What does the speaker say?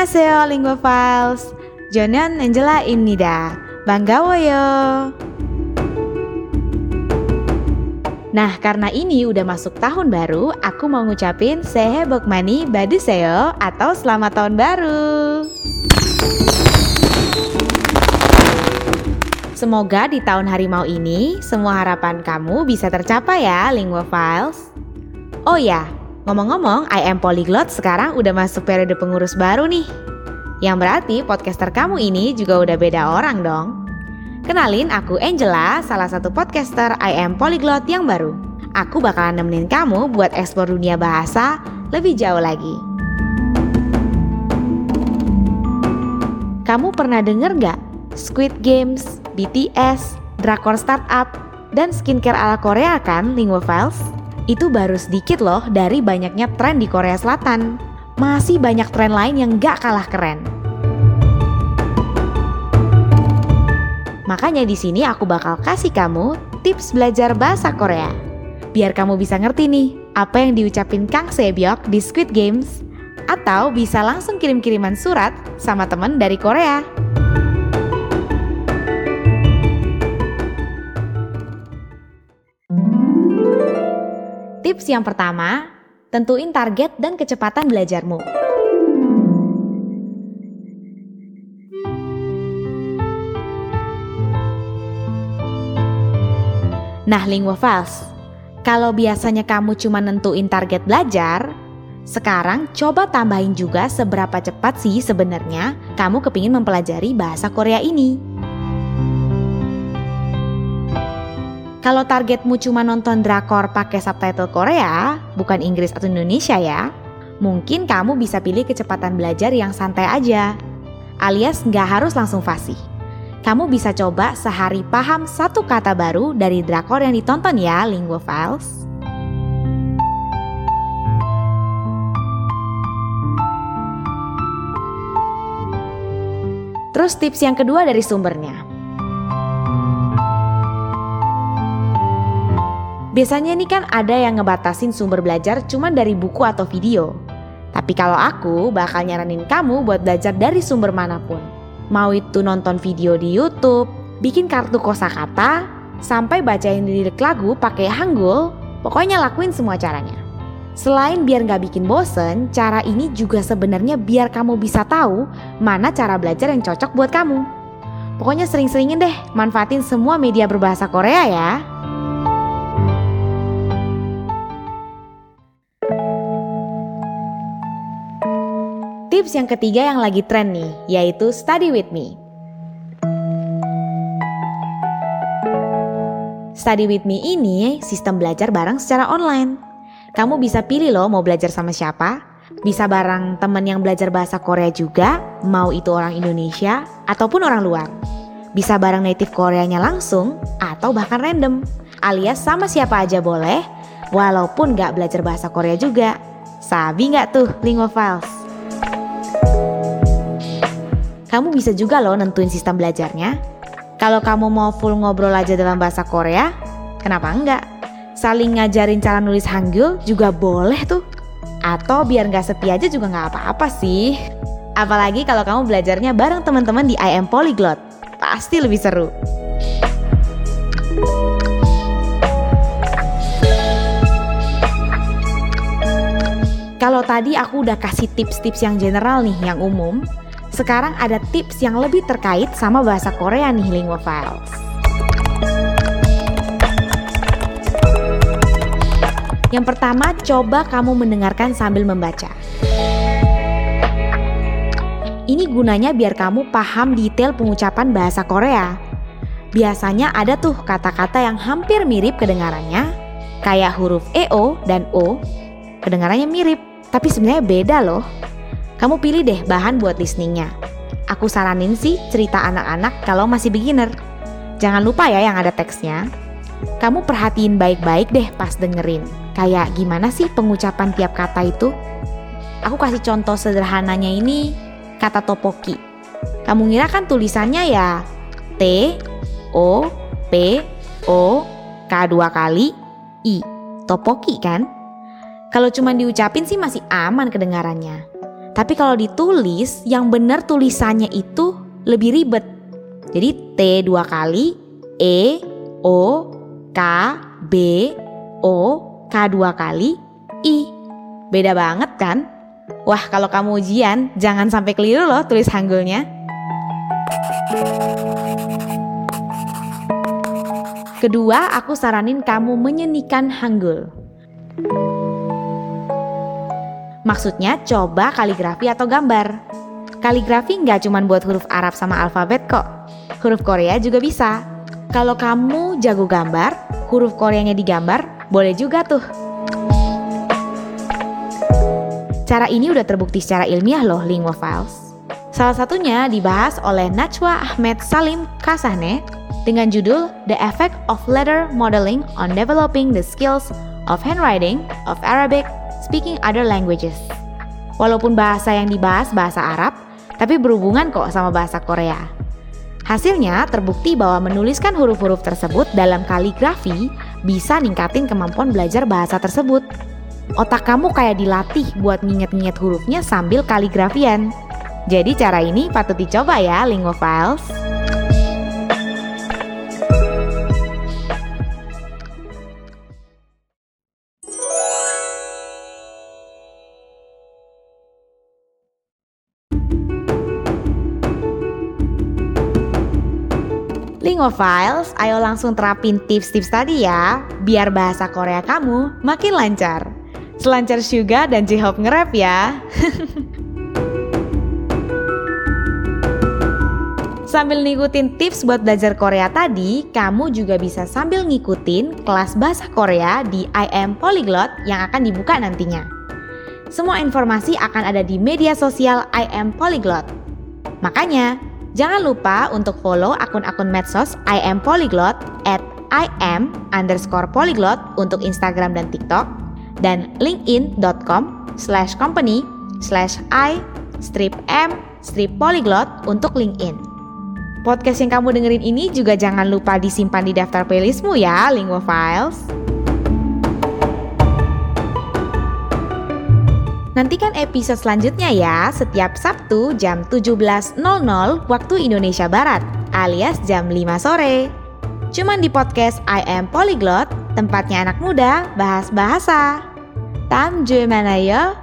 Annyeonghaseyo Lingvofiles Jonan Angela Imnida Banggawoyo Nah karena ini udah masuk tahun baru Aku mau ngucapin Sehebokmani Baduseyo Atau Selamat Tahun Baru. Semoga di tahun harimau ini semua harapan kamu bisa tercapai ya, Lingua Files. Oh ya, ngomong-ngomong, I am Polyglot sekarang udah masuk periode pengurus baru nih. Yang berarti podcaster kamu ini juga udah beda orang dong. Kenalin, aku Angela, salah satu podcaster I Am Polyglot yang baru. Aku bakalan nemenin kamu buat eksplor dunia bahasa lebih jauh lagi. Kamu pernah denger nggak Squid Games, BTS, drakor startup, dan skincare ala Korea kan, Linguophiles? Itu baru sedikit loh dari banyaknya tren di Korea Selatan. Masih banyak tren lain yang gak kalah keren. Makanya di sini aku bakal kasih kamu tips belajar bahasa Korea. Biar kamu bisa ngerti nih apa yang diucapin Kang Sebyok di Squid Games atau bisa langsung kirim-kiriman surat sama temen dari Korea. Tips yang pertama, tentuin target dan kecepatan belajarmu. Nah, Linguafiles, kalau biasanya kamu cuma nentuin target belajar, sekarang coba tambahin juga seberapa cepat sih sebenarnya kamu kepingin mempelajari bahasa Korea ini. Kalau targetmu cuma nonton drakor pakai subtitle Korea, bukan Inggris atau Indonesia ya, mungkin kamu bisa pilih kecepatan belajar yang santai aja. Alias nggak harus langsung fasih kamu bisa coba sehari paham satu kata baru dari drakor yang ditonton ya, Lingua Files. Terus tips yang kedua dari sumbernya. Biasanya ini kan ada yang ngebatasin sumber belajar cuma dari buku atau video. Tapi kalau aku bakal nyaranin kamu buat belajar dari sumber mana pun. Mau itu nonton video di YouTube, bikin kartu kosakata, sampai bacain lirik lagu pakai Hangul, pokoknya lakuin semua caranya. Selain biar nggak bikin bosen, cara ini juga sebenarnya biar kamu bisa tahu mana cara belajar yang cocok buat kamu. Pokoknya sering-seringin deh manfaatin semua media berbahasa Korea ya. Tips yang ketiga yang lagi tren nih, yaitu study with me. Study with me ini sistem belajar bareng secara online. Kamu bisa pilih loh mau belajar sama siapa, bisa bareng temen yang belajar bahasa Korea juga, mau itu orang Indonesia ataupun orang luar. Bisa bareng native Koreanya langsung atau bahkan random, alias sama siapa aja boleh, walaupun gak belajar bahasa Korea juga. Sabi gak tuh Lingofiles? Kamu bisa juga loh nentuin sistem belajarnya. Kalau kamu mau full ngobrol aja dalam bahasa Korea, kenapa enggak? Saling ngajarin cara nulis Hangul juga boleh tuh. Atau biar nggak sepi aja juga nggak apa-apa sih. Apalagi kalau kamu belajarnya bareng teman-teman di IM Polyglot. Pasti lebih seru. Kalau tadi aku udah kasih tips-tips yang general nih, yang umum, sekarang ada tips yang lebih terkait sama bahasa Korea nih Lingua Files. Yang pertama, coba kamu mendengarkan sambil membaca. Ini gunanya biar kamu paham detail pengucapan bahasa Korea. Biasanya ada tuh kata-kata yang hampir mirip kedengarannya, kayak huruf EO dan O, kedengarannya mirip, tapi sebenarnya beda loh. Kamu pilih deh bahan buat listeningnya. Aku saranin sih cerita anak-anak kalau masih beginner. Jangan lupa ya yang ada teksnya. Kamu perhatiin baik-baik deh pas dengerin. Kayak gimana sih pengucapan tiap kata itu? Aku kasih contoh sederhananya ini kata topoki. Kamu ngira kan tulisannya ya T, O, P, O, K dua kali, I. Topoki kan? Kalau cuma diucapin sih masih aman kedengarannya. Tapi kalau ditulis, yang benar tulisannya itu lebih ribet. Jadi T dua kali, E, O, K, B, O, K dua kali, I. Beda banget kan? Wah kalau kamu ujian, jangan sampai keliru loh tulis Hanggulnya. Kedua, aku saranin kamu menyenikan Hanggul. Maksudnya coba kaligrafi atau gambar. Kaligrafi nggak cuma buat huruf Arab sama alfabet kok. Huruf Korea juga bisa. Kalau kamu jago gambar, huruf Koreanya digambar, boleh juga tuh. Cara ini udah terbukti secara ilmiah loh Linguafiles. Salah satunya dibahas oleh Najwa Ahmed Salim Kasahne dengan judul The Effect of Letter Modeling on Developing the Skills of Handwriting of Arabic Speaking Other Languages. Walaupun bahasa yang dibahas bahasa Arab, tapi berhubungan kok sama bahasa Korea. Hasilnya terbukti bahwa menuliskan huruf-huruf tersebut dalam kaligrafi bisa ningkatin kemampuan belajar bahasa tersebut. Otak kamu kayak dilatih buat nginget-nginget hurufnya sambil kaligrafian. Jadi cara ini patut dicoba ya, Linguophiles. Lingophiles, ayo langsung terapin tips-tips tadi ya, biar bahasa Korea kamu makin lancar. Selancar Suga dan J-Hope nge-rap ya. Sambil ngikutin tips buat belajar Korea tadi, kamu juga bisa sambil ngikutin kelas bahasa Korea di IM Polyglot yang akan dibuka nantinya. Semua informasi akan ada di media sosial IM Polyglot. Makanya, Jangan lupa untuk follow akun-akun medsos IM Polyglot at IM underscore polyglot untuk Instagram dan TikTok dan linkedin.com slash company slash I strip M strip polyglot untuk LinkedIn. Podcast yang kamu dengerin ini juga jangan lupa disimpan di daftar playlistmu ya, Files. Nantikan episode selanjutnya ya, setiap Sabtu jam 17.00 waktu Indonesia Barat, alias jam 5 sore. Cuman di podcast I Am Polyglot, tempatnya anak muda bahas bahasa. Tam mana yo.